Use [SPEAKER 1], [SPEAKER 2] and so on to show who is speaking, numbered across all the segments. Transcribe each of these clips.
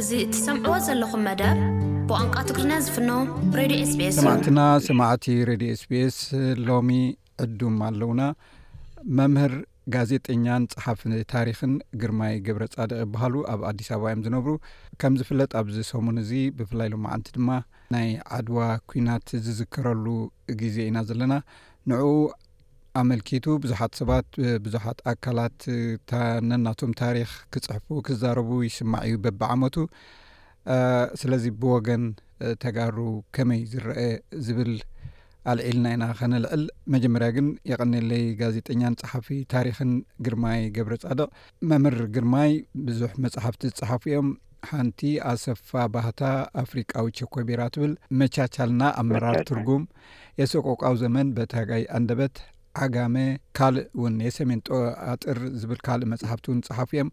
[SPEAKER 1] እዚ እትሰምዕዎ ዘለኹም መደብ ብቋንቋ ትግርኛ ዝፍኖ ሬድዮ ኤስቤስ
[SPEAKER 2] ሰማዕትና ሰማዕቲ ሬድዮ ኤስቤስ ሎሚ ዕዱም ኣለውና መምህር ጋዜጠኛን ፀሓፍ ታሪክን ግርማይ ገብረ ፃድቅ ይበሃሉ ኣብ ኣዲስ ኣበባ እዮም ዝነብሩ ከም ዝፍለጥ ኣብዚ ሰሙን እዚ ብፍላይ ሎ መዓንቲ ድማ ናይ ዓድዋ ኩናት ዝዝከረሉ ግዜ ኢና ዘለና ንኡ ኣመልኪቱ ብዙሓት ሰባት ብዙሓት ኣካላት ነናቶም ታሪክ ክፅሕፉ ክዛረቡ ይስማዕ እዩ በቢዓመቱ ስለዚ ብወገን ተጋሩ ከመይ ዝረአ ዝብል ኣልዒልና ኢና ከነልዕል መጀመርያ ግን የቀኒለይ ጋዜጠኛን ፀሓፊ ታሪክን ግርማይ ገብረ ፃድቅ መምህር ግርማይ ብዙሕ መፅሓፍቲ ዝፀሓፉ እዮም ሓንቲ ኣሰፋ ባህታ ኣፍሪቃዊ ቸኮቢራ ትብል መቻቻልና ኣመራር ትርጉም የሰቆቃው ዘመን በቲ ሃጋይ ኣንደበት ዓጋመ ካልእ እውን የሰሜን ጦ ኣጥር ዝብል ካልእ መጽሓፍቲ እውን ጸሓፉ እየም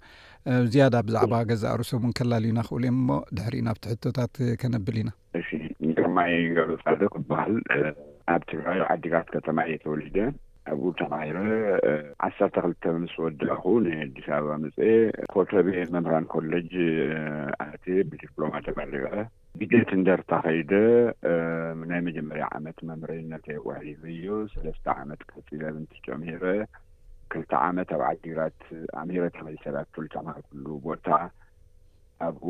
[SPEAKER 2] ዝያዳ ብዛዕባ ገዛእ ርሶም እውን ከላልዩና ክእሉ እየም እሞ ድሕሪኡ ናብቲ ሕቶታት ከነብል ኢና
[SPEAKER 3] እሺ ግርማይ ገብረጻድቅ እበሃል ኣብ ትግራይ ዓዲግራት ከተማ እየ ተወሊደ ኣብኡ ተማሂረ ዓሰርተ ክልተ ምስ ወዳእኹ ንኣዲስ ኣበባ መፅኤ ኮተቤ መምህራን ኮሌጅ ኣትየ ብዲፕሎማ ተመሪቐ ግዴት እንደርታ ከይደ ናይ መጀመርያ ዓመት መምረይነተይ ዋሂዙ እዩ ስለስተ ዓመት ቀፂለ ኣብ እንትጮ ምሂረ ክልተ ዓመት ኣብ ዓዲግራት ኣምሂረ ተመሊሰ ላፍቶ ዝተምሃርኩሉ ቦታ ኣብኡ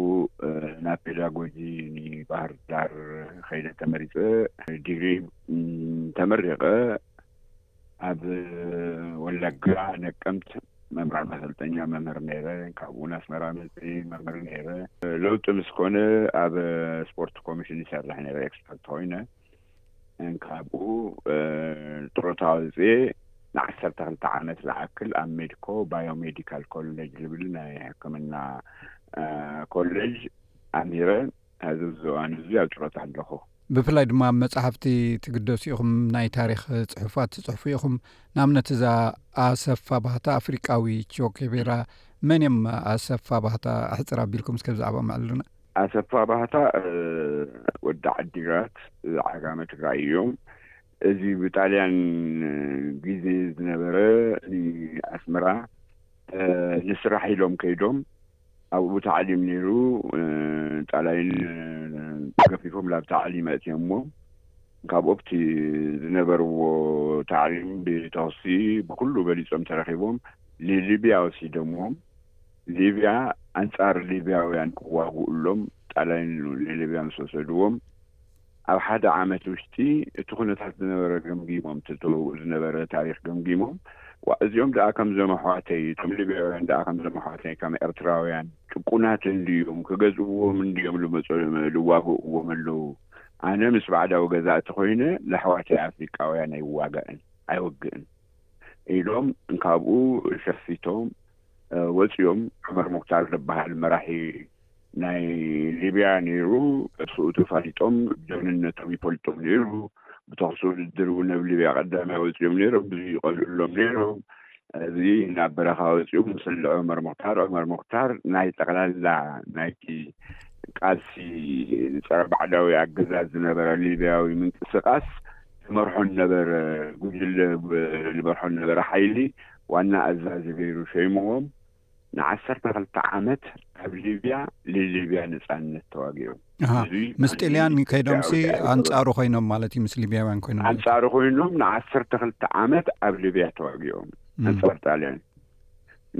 [SPEAKER 3] ናብ ፔዳጎጂ ንባህርዳር ከይደ ተመሪፀ ዲግሪ ተመሪቀ ኣብ ወለጋ ነቀምት መምራር ማሰልጠኛ መምህር ነይረ ካብኡ ናስመራ መጺ መምህር ነይረ ለውጢ ምስ ኮነ ኣብ ስፖርት ኮሚሽን ይሰርሕ ነይረ ኤክስፐርት ኮይነ እንካብኡ ጥሮታ ወጽኤ ንዓሰርተ ክልተ ዓመት ዝኣክል ኣብ ሜድኮ ባዮሜዲካል ኮሌጅ ዝብል ናይ ሕክምና ኮሌጅ ኣሚረ ሐዚ ኣብዚ እዋን እዚ ኣብ ጡረታ ኣለኹ።
[SPEAKER 2] ብፍላይ ድማ ኣብ መጻሕፍቲ ትግደሱ ኢኹም፣ ናይ ታሪኽ ጽሑፋት ትጽሕፉ ኢኹም። ንኣብነት እዛ ኣሰፋ ባህታ ኣፍሪቃዊ ቾኬቬራ መን እዮም? ኣሰፋ ባህታ ኣሕጽር ኣቢልኩም እስከ ብዛዕባኦም ኣዕልሉና።
[SPEAKER 3] ኣሰፋ ባህታ ወዲ ዓዲግራት ዓጋመ ትግራይ እዮም። እዚ ብጣልያን ግዜ ዝነበረ ንኣስመራ ንስራሕ ኢሎም ከይዶም ኣብኡ ታዕሊም ነይሩ ጣላይን ገፊፎም ላብ ታዕሊም ኣእትዮሞ ካብኡ ኣብቲ ዝነበርዎ ታዕሊም ብተኹሲ ብኹሉ በሊጾም ተረኺቦም ንሊብያ ወሲዶሞም ሊብያ ኣንጻር ሊብያውያን ክዋግኡሎም ጣላይን ንሊብያ ምስ ወሰድዎም ኣብ ሓደ ዓመት ውሽጢ እቲ ኩነታት ዝነበረ ገምጊሞም እቲ ተወግኡ ዝነበረ ታሪኽ ገምጊሞም ዋእ እዚኦም ደኣ ከምዞም ኣሕዋተይ እቶም ሊብያውያን ደኣ ከምዞም ኣሕዋተይ ከም ኤርትራውያን ጭቁናት እንድዩም ክገዝእዎም እንድዩም ልመጹ ልዋግእዎም ኣለው ኣነ ምስ ባዕዳዊ ገዛእቲ ኮይነ ለሕዋተይ ኣፍሪቃውያን ኣይዋጋእን ኣይወግእን ኢሎም እንካብኡ ሸፊቶም ወጺኦም ዑመር ሙክታር ልባሃል መራሒ ናይ ሊብያ ነይሩ ከጥፍኡ ተፋሊጦም ጀግንነቶም ይፈልጦም ነይሩ ብተኹሲ ውድድር ውን ኣብ ሊብያ ቀዳማይ ወጺኦም ነይሮም ብዙ ይቀልኡሎም ነይሮም እዚ ናብ በረኻ ወጺኡ ምስ እኒ ዑመር ሙኽታር ዑመር ሙኽታር ናይ ጠቅላላ ናይቲ ቃልሲ ንጸረ ባዕዳዊ ኣገዛዝ ዝነበረ ሊብያዊ ምንቅስቃስ ዝመርሖ ነበረ ጉጅለ ዝመርሖ ነበረ ሓይሊ ዋና ኣዛዚ ገይሩ ሸይምዎም ንዓሰርተ ክልተ ዓመት ኣብ ሊብያ ልሊብያ ነጻነት ተዋጊኦም
[SPEAKER 2] ምስ ጥልያን ከይዶምሲ ኣንጻሩ ኮይኖም ማለት እዩ ምስ ሊብያውያን ኮይኖም
[SPEAKER 3] ኣንጻሩ ኮይኖም ንዓሰርተ ክልተ ዓመት ኣብ ሊብያ ተዋጊኦም ኣንጻር ጣልያን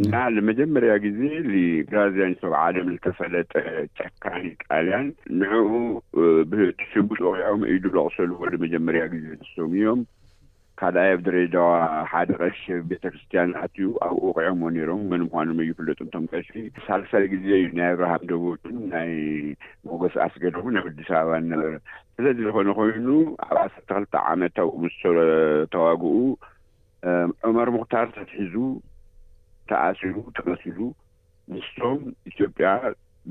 [SPEAKER 3] እና ለመጀመርያ ጊዜ ግራዚያን ሰብ ዓለም ዝተፈለጠ ጨካኒ ጣልያን ንዕኡ ብሽጉጥ ወቂዖም ኢዱ ዘቑሰልዎ ለመጀመርያ ጊዜ ንሶም እዮም ካልኣይ ኣብ ድሬዳዋ ሓደ ቀሺ ኣብ ቤተክርስትያን ኣትዩ ኣብኡ ወቒዖምዎ ነይሮም መን ምዃኖም ኣይፍለጡን እቶም ቀሺ። ሳልሳይ ግዜ እዩ ናይ ኣብርሃም ደቦጭን ናይ ሞገስ ኣስገዶምን ኣብ ኣዲስ ኣበባ ዝነበረ። ስለዚ ዝኾነ ኮይኑ ኣብ ዓሰርተ ክልተ ዓመት ኣብኡ ምስ ተዋግኡ ዑመር ሙኽታር ተትሒዙ ተኣሲሩ ተቐቲሉ። ንሶም ኢትዮጵያ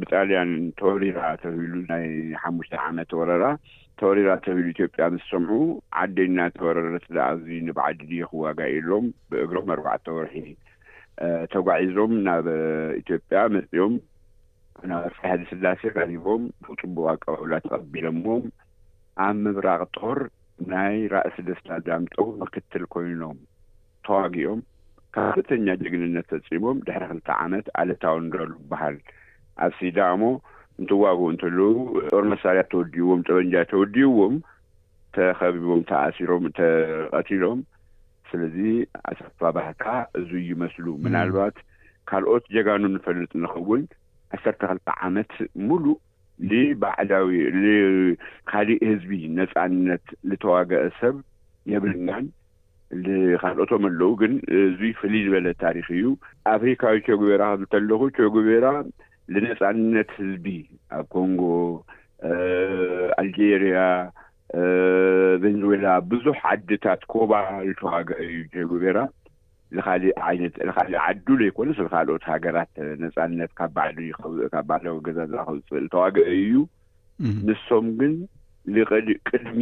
[SPEAKER 3] ብጣልያን ተወሪራ ተብሂሉ ናይ ሓሙሽተ ዓመት ወረራ ተወሪራ ተብሂሉ ኢትዮጵያ ምስ ሰምዑ ዓደይ እናተወረረት ድኣ ኣዙይ ንብዓዲ ድየ ክዋጋእ ኢሎም ብእግሮም ኣርባዕተ ወርሒ ተጓዒዞም ናብ ኢትዮጵያ መፂኦም ናብ ኣፄ ሃይለስላሴ ቀሪቦም ብፅቡቕ ኣቀባብላ ተቐቢሎሞም ኣብ ምብራቕ ጦር ናይ ራእሲ ደስታ ዳምጠው ምክትል ኮይኖም ተዋጊኦም ከፍተኛ ጅግንነት ፈጺሞም ድሕሪ ክልተ ዓመት ኣለታዊ ንዳሉ ብበሃል ኣብ ሲዳሞ እንትዋግኡ እንተለዉ ጦር መሳርያ ተወዲእዎም ጠበንጃ ተወዲእዎም ተኸቢቦም ተኣሲሮም ተቐቲሎም ስለዚ ኣሰፋ ባህታ እዙይ እዩ መስሉ ምናልባት ካልኦት ጀጋኑ ንፈልጥ ንኸውን ዓሰርተ ክልተ ዓመት ሙሉእ ልባዕዳዊ ልካሊእ ህዝቢ ነጻነት ልተዋገኣ ሰብ የብልናን ልካልኦቶም ኣለው ግን እዙይ ፍልይ ልበለ ታሪክ እዩ ኣፍሪካዊ ቸጉቤራ ክብል ተለኩ ቸጉቤራ ልነጻነት ህዝቢ ኣብ ኮንጎ ኣልጀርያ ቬንዝዌላ ብዙሕ ዓድታት ኮባ ልተዋገኣ እዩ ቸጉቤራ ንኻሊእ ዓይነት ንኻሊእ ዓዱ ለይኮነስ ንኻልኦት ሃገራት ነጻነት ካብ ባዕሉ ይኸውእ ካብ ባዕሉ ኣገዛዝኣ ከውጽእ ልተዋገ እዩ ንሶም ግን ልቅድ ቅድሚ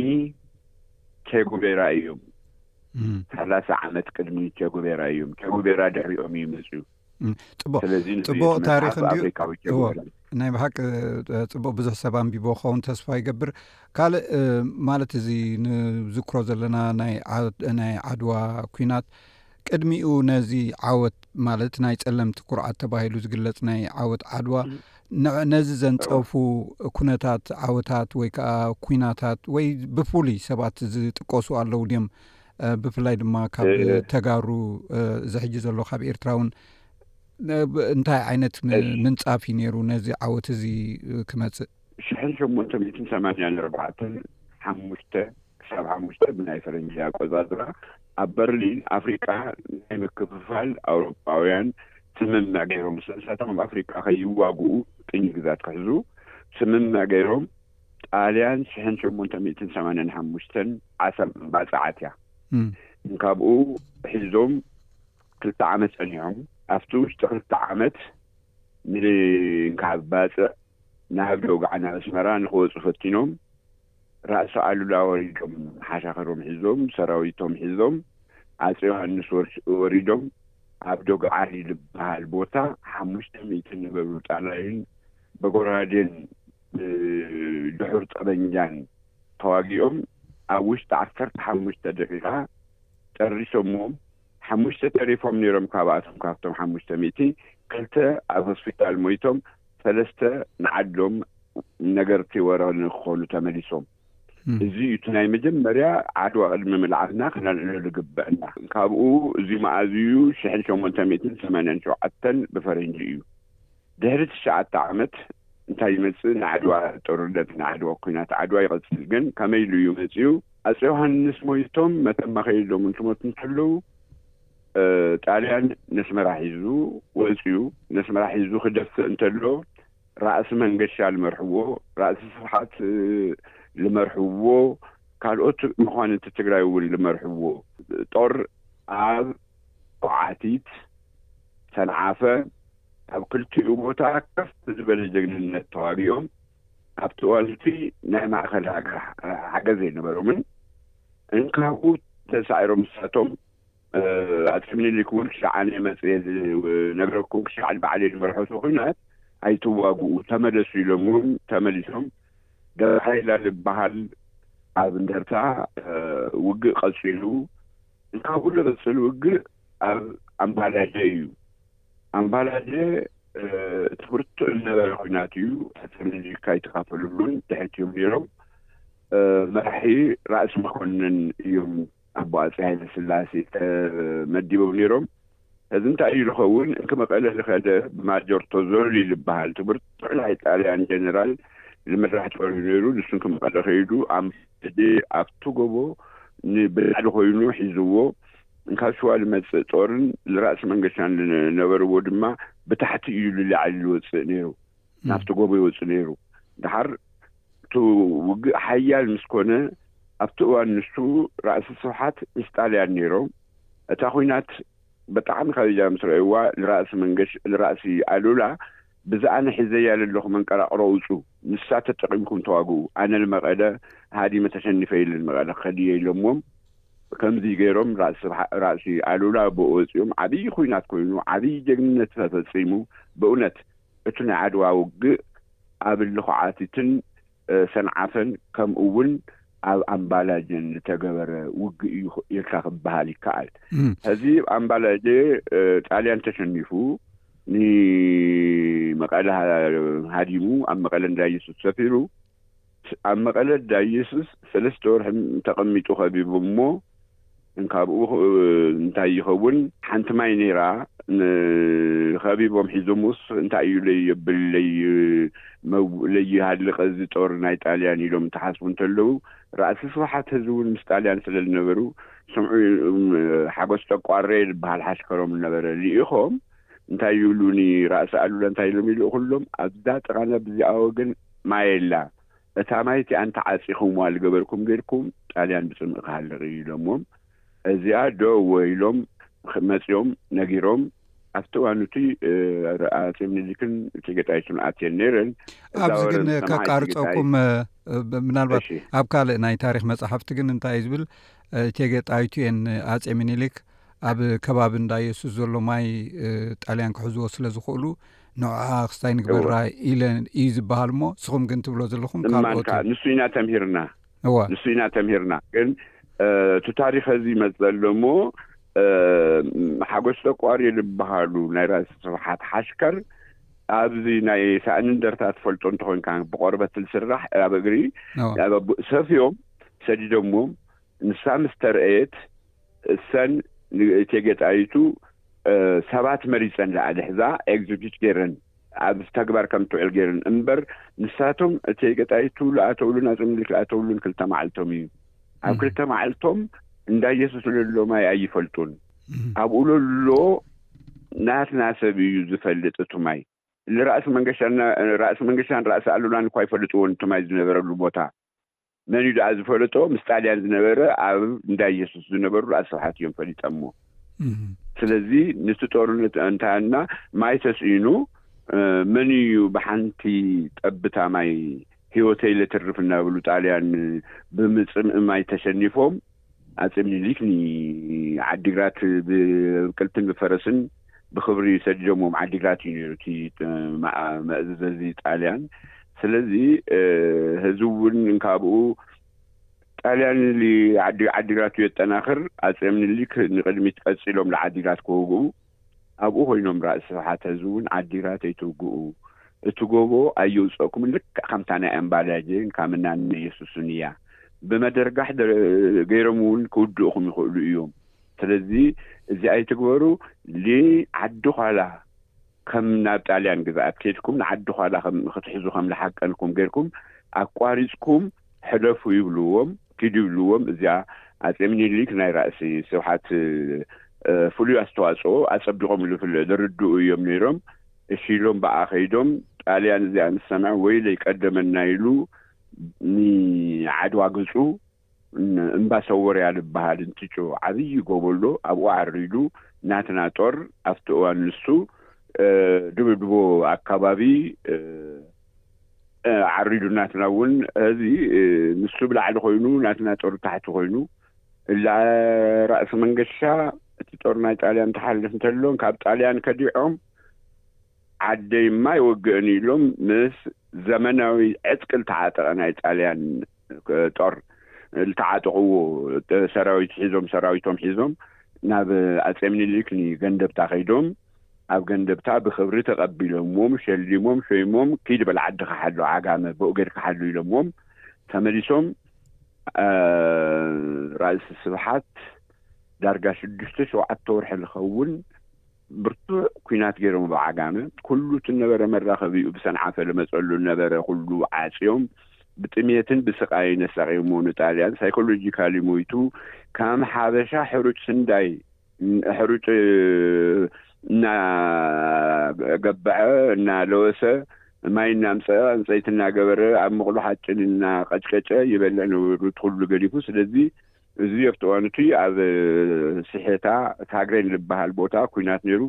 [SPEAKER 3] ቸጉቤራ እዩም ሰላሳ ዓመት ቅድሚ ቸጉቤራ እዩም ቸጉቤራ ድሕሪኦም ይመጽዩ
[SPEAKER 2] ፅቡቅ ፅቡቅ ታሪክ ናይ ብሓቂ ፅቡቅ ብዙሕ ሰብ ኣንቢቦ ክኸውን ተስፋ ይገብር ካልእ ማለት እዚ ንዝክሮ ዘለና ናይ ዓድዋ ኩናት ቅድሚኡ ነዚ ዓወት ማለት ናይ ፀለምቲ ኩርዓት ተባሂሉ ዝግለፅ ናይ ዓወት ዓድዋ ነዚ ዘንፀፉ ኩነታት ዓወታት ወይ ከዓ ኩናታት ወይ ብፍሉይ ሰባት ዝጥቀሱ ኣለዉ ድም ብፍላይ ድማ ካብ ተጋሩ እዚ ሕጂ ዘሎ ካብ ኤርትራ እውን እንታይ ዓይነት ምንፃፍ እዩ ነይሩ ነዚ ዓወት እዚ ክመፅእ?
[SPEAKER 3] ሽሕን ሸሞንተ ሚእትን ሰማንያን ኣርባዕተን ሓሙሽተ ክሳብ ሓሙሽተ ብናይ ፈረንጂ ኣቆፃፅራ ኣብ በርሊን ኣፍሪቃ ናይ ምክፍፋል ኣውሮጳውያን ስምምዕ ገይሮም ምስ ንሳቶም ኣብ ኣፍሪቃ ከይዋግኡ ቅኝ ግዛት ክሕዙ ስምምዕ ገይሮም ጣልያን ሽሕን ሸሞንተ ሚእትን ሰማንያን ሓሙሽተን ዓሰብ ባጽዕ ኣትያ። እንካብኡ ሒዞም ክልተ ዓመት ጸኒሖም። ኣብቲ ውሽጢ ክልተ ዓመት ንካብ ባጽዕ ናብ ደጉዓ ናብ ኣስመራ ንክወጹ ፈቲኖም። ራእሲ ኣሉላ ወሪዶም ሓሻኽሮም ሒዞም ሰራዊቶም ሒዞም ኣጼ ዮሃንስ ወሪዶም ኣብ ደጉዓ ሊል ብሃል ቦታ ሓሙሽተ ሚእቲ ነበሩ ጣላይን ብጎራዴን ብድሑር ጠበንጃን ተዋጊኦም ኣብ ውሽጢ ዓሰርተ ሓሙሽተ ደቂቃ ጨሪሶምዎም። ሓሙሽተ ተሪፎም ነይሮም ካብኣቶም ካብቶም ሓሙሽተ ሚእቲ ክልተ ኣብ ሆስፒታል ሞይቶም ሰለስተ ንዓዶም ነገርቲ ወረ ንክኾኑ ተመሊሶም። እዚ እዩ እቲ ናይ መጀመርያ ዓድዋ ቅድሚ ምልዓልና ክነልዕሎ ዝግበእና። ካብኡ እዚ መኣዝ እዩ ሽሕን ሸሞንተ ሚእትን ሰማንያን ሸውዓተን ብፈረንጂ እዩ። ድሕሪ ትሽዓተ ዓመት እንታይ ይመጽእ ንዓድዋ ጦርነት ንዓድዋ ኩናት ዓድዋ ይቕጽል ግን ከመይ ኢሉ እዩ መጺኡ ኣጼ ዮሃንስ ሞይቶም መተማ ከይዶም እንትሞቱ እንተለዉ ጣልያን ነስመራ ሒዙ ወጺኡ ነስመራ ሒዙ ክደፍእ እንተሎ ራእሲ መንገሻ ልመርሕዎ ራእሲ ስብሓት ልመርሕዎ ካልኦት መኳንንቲ ትግራይ እውን ልመርሕዎ ጦር ኣብ ኳዓቲት ሰንዓፈ ኣብ ክልቲኡ ቦታ ከፍ ብዝበለ ጀግንነት ተዋጊኦም ኣብቲ እዋን'ቲ ናይ ማእከል ሃገር ሓገዝ ዘይነበሮምን እንካብኡ ተሳዒሮም ንሳቶም ኣጼ ምኒልክ እውን ክሻዕ ኣነ መጽየ ዝነግረኩም ክሻዕ ንባዕለይ ዝመርሖ እቲ ኹናት ኣይትዋግኡ ተመለሱ ኢሎም እውን ተመሊሶም ደብረሃይላ ዝበሃል ኣብ እንደርታ ውግእ ቀጺሉ እንካብኡ ለበጽል ውግእ ኣብ ኣምባላጀ እዩ። ኣምባላደ እቲ ብርቱዕ ዝነበረ ኹናት እዩ። ኣፄ ምኒልክ ኣይተኻፈሉሉን፣ ድሕት እዮም ነይሮም። መራሒ ራእሲ መኮንን እዮም ኣቦ ኣፄ ሃይለስላሴ ተመዲቦም ነይሮም። ሕዚ እንታይ እዩ ዝኸውን? እንኪ መቐለ ዝኸደ ብማጆር ቶዞሊ ዝበሃል እቲ ብርቱዕ ናይ ጣልያን ጀነራል ዝምራሕ ጦር እዩ ነይሩ። ንሱ እንኪ መቐለ ከይዱ ኣምባላደ ኣብቲ ጎቦ ንብላዕሊ ኮይኑ ሒዝዎ ካብ ሽዋ ልመጽእ ጦርን ልራእሲ መንገሻን ልነበርዎ ድማ ብታሕቲ እዩ ልላዕሊ ልወጽእ ነይሩ። ናብቲ ጎቦ ይወጽእ ነይሩ። ደሓር እቲ ውግእ ሓያል ምስ ኮነ፣ ኣብቲ እዋን ንሱ ራእሲ ስብሓት ምስ ጣልያን ነይሮም፣ እታ ኩናት ብጣዕሚ ከቢዳ ምስ ረኣይዋ ልራእሲ መንገሽ ልራእሲ ኣሉላ፣ ብዚ ኣነ ሒዘያ ለለኹ መንቀራቕሮ ውጹ ንሳ ተጠቒምኩም ተዋግኡ ኣነ ልመቐለ ሃዲመ ተሸኒፈ ኢለ ንመቐለ ክኸድ ኢየ ኢሎምዎም ከምዚ ገይሮም ራእሲ ኣሉላ ኣቡኡ ወጺኦም ዓብዪ ኹናት ኮይኑ ዓብዪ ጀግንነት ተፈጺሙ በእውነት እቲ ናይ ዓድዋ ውግእ ኣብ ልኹዓቲትን ሰንዓፈን ከምኡ ውን ኣብ ኣምባላጀ ዝተገበረ ውግእ እዩ ኢልካ ክበሃል ይከኣል። ሕዚ ኣምባላጀ ጣልያን ተሸኒፉ ንመቐለ ሃዲሙ ኣብ መቐለ እንዳ ኢየሱስ ሰፊሩ ኣብ መቐለ እንዳ ኢየሱስ ሰለስተ ወርሒ ተቐሚጡ ከቢቡ እሞ እንካብኡ እንታይ ይኸውን ሓንቲ ማይ ነይራ ንኸቢቦም ሒዞምውስ እንታይ እዩ ለይየብል ለይሃልቅ እዚ ጦር ናይ ጣልያን ኢሎም እንትሓስቡ እንተለዉ ራእሲ ስብሓት ህዝውን ምስ ጣልያን ስለ ዝነበሩ ስምዑ ሓጎስ ጠቋሬ ዝበሃል ሓሽከሮም ነበረ ልኢኾም እንታይ ይብሉ ንራእሲ ኣሉላ እንታይ ኢሎም ይልእኹሎም ኣብዛ ጥቓና ብዚኣ ወገን ማይ ኣላ እታ ማይ እቲኣ እንተ ዓጺኹምዋ ልገበርኩም ጌርኩም ጣልያን ብጽምኢ ክሃልቕ እዩ ኢሎሞም እዚኣ ደው ኢሎም መጺኦም ነጊሮም ኣብቲ እዋን እቲ ኣጼ ምኒልክን እቴጌ ጣይቱን ኣትየን ነይረን እዛ
[SPEAKER 2] ኣብዚ ወረ ግን ምስ ሰምዓ እቴጌ ጣይቱ ከቃርጸኩም እ፣ ብ- ምናልባት እሺ ኣብ ካልእ ናይ ታሪክ መጻሕፍቲ ግን እንታይ እዩ ዝብል እቴጌ ጣይቱ እየን ኣጼ ሚኒሊክ ኣብ ከባቢ እንዳ የሱስ ዘሎ ማይ እ፣ ጣልያን ክሕዝዎ ስለ ዝኽእሉ ንዕኣ ክስታይ ንግበራ ኢለ እዩ ዝበሃል እሞ ንስኹም ግን ትብሎ ዘለኹም ካልኦት እም።
[SPEAKER 3] ንሱ ኢና ተምሂርና
[SPEAKER 2] እወ።
[SPEAKER 3] ንሱ ኢና ተምሂርና ግን እቲ ታሪኸ እዚ ይመጽእ ኣሎ እሞ ሓጎስ ተቋርየ ዝበሃሉ ናይ ራእሲ ስብሓት ሓሽከር ኣብዚ ናይ ሳእኒ እንደርታ ትፈልጦ እንተኾንካ ብቆርበት ዝስራሕ ኣብ እግሪ ሰፍዮም ሰዲዶምዎም ንሳ ምስ ተርእየት እሰን ንእቴጌ ጣይቱ ሰባት መሪጸን ኣድሕዛ ኤግዝኪዩት ገይረን ኣብ ተግባር ከም ትውዕል ገይረን እምበር ንሳቶም እቴጌ ጣይቱ ልኣተውሉን ኣጼ ምኒልክ ልኣተውሉን ክልተ መዓልቶም እዩ ኣብ ክልተ መዓልቶም እንዳ ኢየሱስ ለሎ ማይ ኣይፈልጡን ኣብኡ ለሎ ናትና ሰብ እዩ ዝፈልጥ እቲ ማይ ልራእሲ መንገሻን ራእሲ መንገሻን ራእሲ ኣሉላን እኳ ይፈልጥዎን እቲ ማይ ዝነበረሉ ቦታ መንዩ ደኣ ዝፈለጦ ምስ ጣልያን ዝነበረ ኣብ እንዳ እየሱስ ዝነበሩ ኣስፍሓት እዮም ፈሊጠሞ ስለዚ ንቲ ጦርነት ኣንታና ማይ ተስኢኑ መንዩ ብሓንቲ ጠብታ ማይ ሂወተይ ለትርፍ እናብሉ ጣልያን ብምጽምኢ ማይ ተሸኒፎም ኣጼ ምኒልክ ንዓዲግራት ብብቅልትን ብፈረስን ብኽብሪ ሰዲዶሞም። ዓዲግራት እዩ ነይሩ እቲ መእዘዚ ጣልያን። ስለዚ ህዚ እውን እንካብኡ ጣልያን ዓዲግራቱ የጠናኽር። ኣጼ ምኒልክ ንቕድሚት ቀጺሎም ንዓዲግራት ክወግኡ ኣብኡ ኮይኖም ራእሲ ስብሓት ሀዚ እውን ዓዲግራት ኣይትውግኡ እቲ ጎቦ ኣየውፀእኩምን ልክዕ ከምታ ናይ ኣምባላጀን ካምናን ነየሱስን እያ ብመደርጋሕ ገይሮም እውን ክውድእኹም ይኽእሉ እዮም ስለዚ እዚ ኣይትግበሩ ንዓዲ ዃላ ከም ናብ ጣልያን ግዝኣት ከይድኩም ንዓዲ ዃላ ንክትሕዙ ከም ልሓቀንኩም ገይርኩም ኣቋሪፅኩም ሕለፉ ይብልዎም ኪዱ ይብልዎም እዚኣ ኣጼ ሚኒሊክ ናይ ራእሲ ስብሓት ፍሉይ ኣስተዋጽኦ ኣጸቢቖምሉ ፍለ ዝርድኡ ኢዮም ነይሮም እሺ ኢሎም ብኣ ከይዶም ጣልያን እዚኣ ምስ ሰምዐ ወይለይ ቀደመና ኢሉ ን ዓድዋ ገጹ ን እምባ ሰወርያ ልብሃል እንትጮ ዓብዪ ጎቦ ኣሎ ኣብኡ ዓሪዱ ናትና ጦር ኣብቲ እዋን ንሱ ድብድቦ ኣካባቢ ዓሪዱ ናትና እውን እዚ ንሱ ብላዕሊ ኮይኑ ናትና ጦር ታሕቲ ኮይኑ እላ ራእሲ መንገሻ እቲ ጦር ናይ ጣልያን ተሓልፍ እንተሎን ካብ ጣልያን ከዲዖም ዓደይ ማይ ወግእን ኢሎም ምስ ዘመናዊ ዕጥቅል ተዓጠቐ ናይ ጣልያን ጦር ዝተዓጠቕዎ ሰራዊት ሒዞም ሰራዊቶም ሒዞም ናብ ኣጼ ምኒልክ ንገንደብታ ከይዶም ኣብ ገንደብታ ብክብሪ ተቐቢሎምዎም ሸሊሞም ሾይሞም ኪድ በል ዓድኻ ሓሉ ዓጋመ ብኡ ጌርካ ሓሉ ኢሎምዎም ተመሊሶም ራእሲ ስብሓት ዳርጋ ሽዱሽተ ሸውዓተ ወርሒ ዝኸውን ብርቱዕ ኩናት ገይሮም ኣብ ዓጋመ ኩሉ እቲ ነበረ መራኸቢኡ ብሰንዓፈ ልመጸሉ ነበረ ኩሉ ዓጽዮም ብጥሜትን ብስቃይን ኣሳቅዮሞ ንጣልያን ሳይኮሎጂካሊ ሞይቱ ከም ሓበሻ ሕሩጭ ስንዳይ ሕሩጭ እና ገበዐ እና ለወሰ ማይ እና ኣምጸኣ ዕንጸይቲ እና ገበረ ኣብ ምቅሎ ሓጭን እና ቀጭቀጨ ይበልዕ ነበሩ እቲ ኩሉ ገዲፉ ስለዚ ህዝቢ ኤርትዋን'ቲ ኣብ ስሒታ ታግሬን ልበሃል ቦታ ኩናት ነይሩ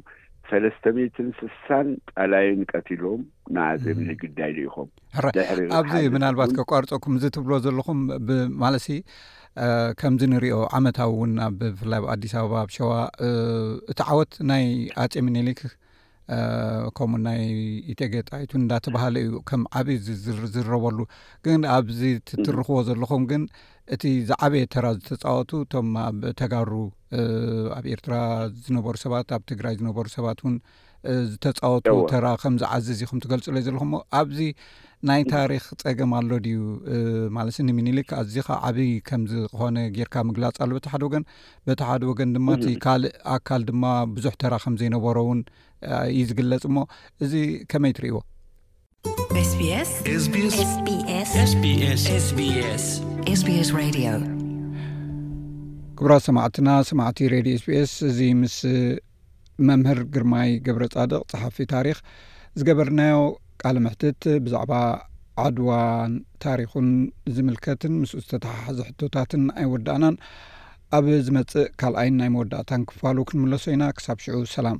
[SPEAKER 3] ሰለስተ ሚእትን ስሳን ጠላይን ቀቲሎም ንኣዜብ ንግዳይ ልኢኾም ሕራይ ድሕሪ
[SPEAKER 2] ኣብዚ ርብሓ ምናልባት ንዝብሉን ከቋርጸኩም እዚ ትብሎ ዘለኹም ብ- ማለትሲ እ፣ ከምዚ ንሪኦ ዓመታዊ እውን ኣብ ብፍላይ ኣብ ኣዲስ ኣበባ ኣብ ሸዋ እ፣ እቲ ዓወት ናይ ኣጼ ምኒልክ ከምኡ ናይ ኢተጌ ጣይቱ እንዳተባሃለ እዩ ከም ዓብዪ ዝዝረበሉ ግን ኣብዚ ትትርኽዎ ዘለኹም ግን እቲ ዝዓበየ ተራ ዝተፃወቱ እቶም ኣብ ተጋሩ ኣብ ኤርትራ ዝነበሩ ሰባት ኣብ ትግራይ ዝነበሩ ሰባት እውን ዝተፃወቱ ተራ ከም ዝዓዝዝ ኢኹም ትገልፁለ ዘለኹም ኣብዚ ናይ ታሪክ ፀገም ኣሎ ድዩ ማለት ኒሚኒሊክ ኣዚካ ዓብይ ከምዝኮነ ጌርካ ምግላፅ ኣሎበቲ ሓደ ወገን በቲ ሓደ ወገን ድማ እቲ ካልእ ኣካል ድማ ብዙሕ ተራ ከም ዘይነበሮ እውን እዩ ዝግለጽ እሞ እዚ ከመይ ትርእይዎ? ክብራት ሰማዕትና ሰማዕቲ ሬድዮ ስቢስ እዚ ምስ መምህር ግርማይ ገብረጻድቕ ጸሓፊ ታሪኽ ዝገበርናዮ ቃል ምሕትት ብዛዕባ ዓድዋን ታሪኹን ዝምልከትን ምስ ዝተተሓሓዘ ሕቶታትን ኣይወዳእናን ኣብ ዝመጽእ ካልኣይን ናይ መወዳእታን ክፋሉ ክንምለሶ ኢና ክሳብ ሽዑ ሰላም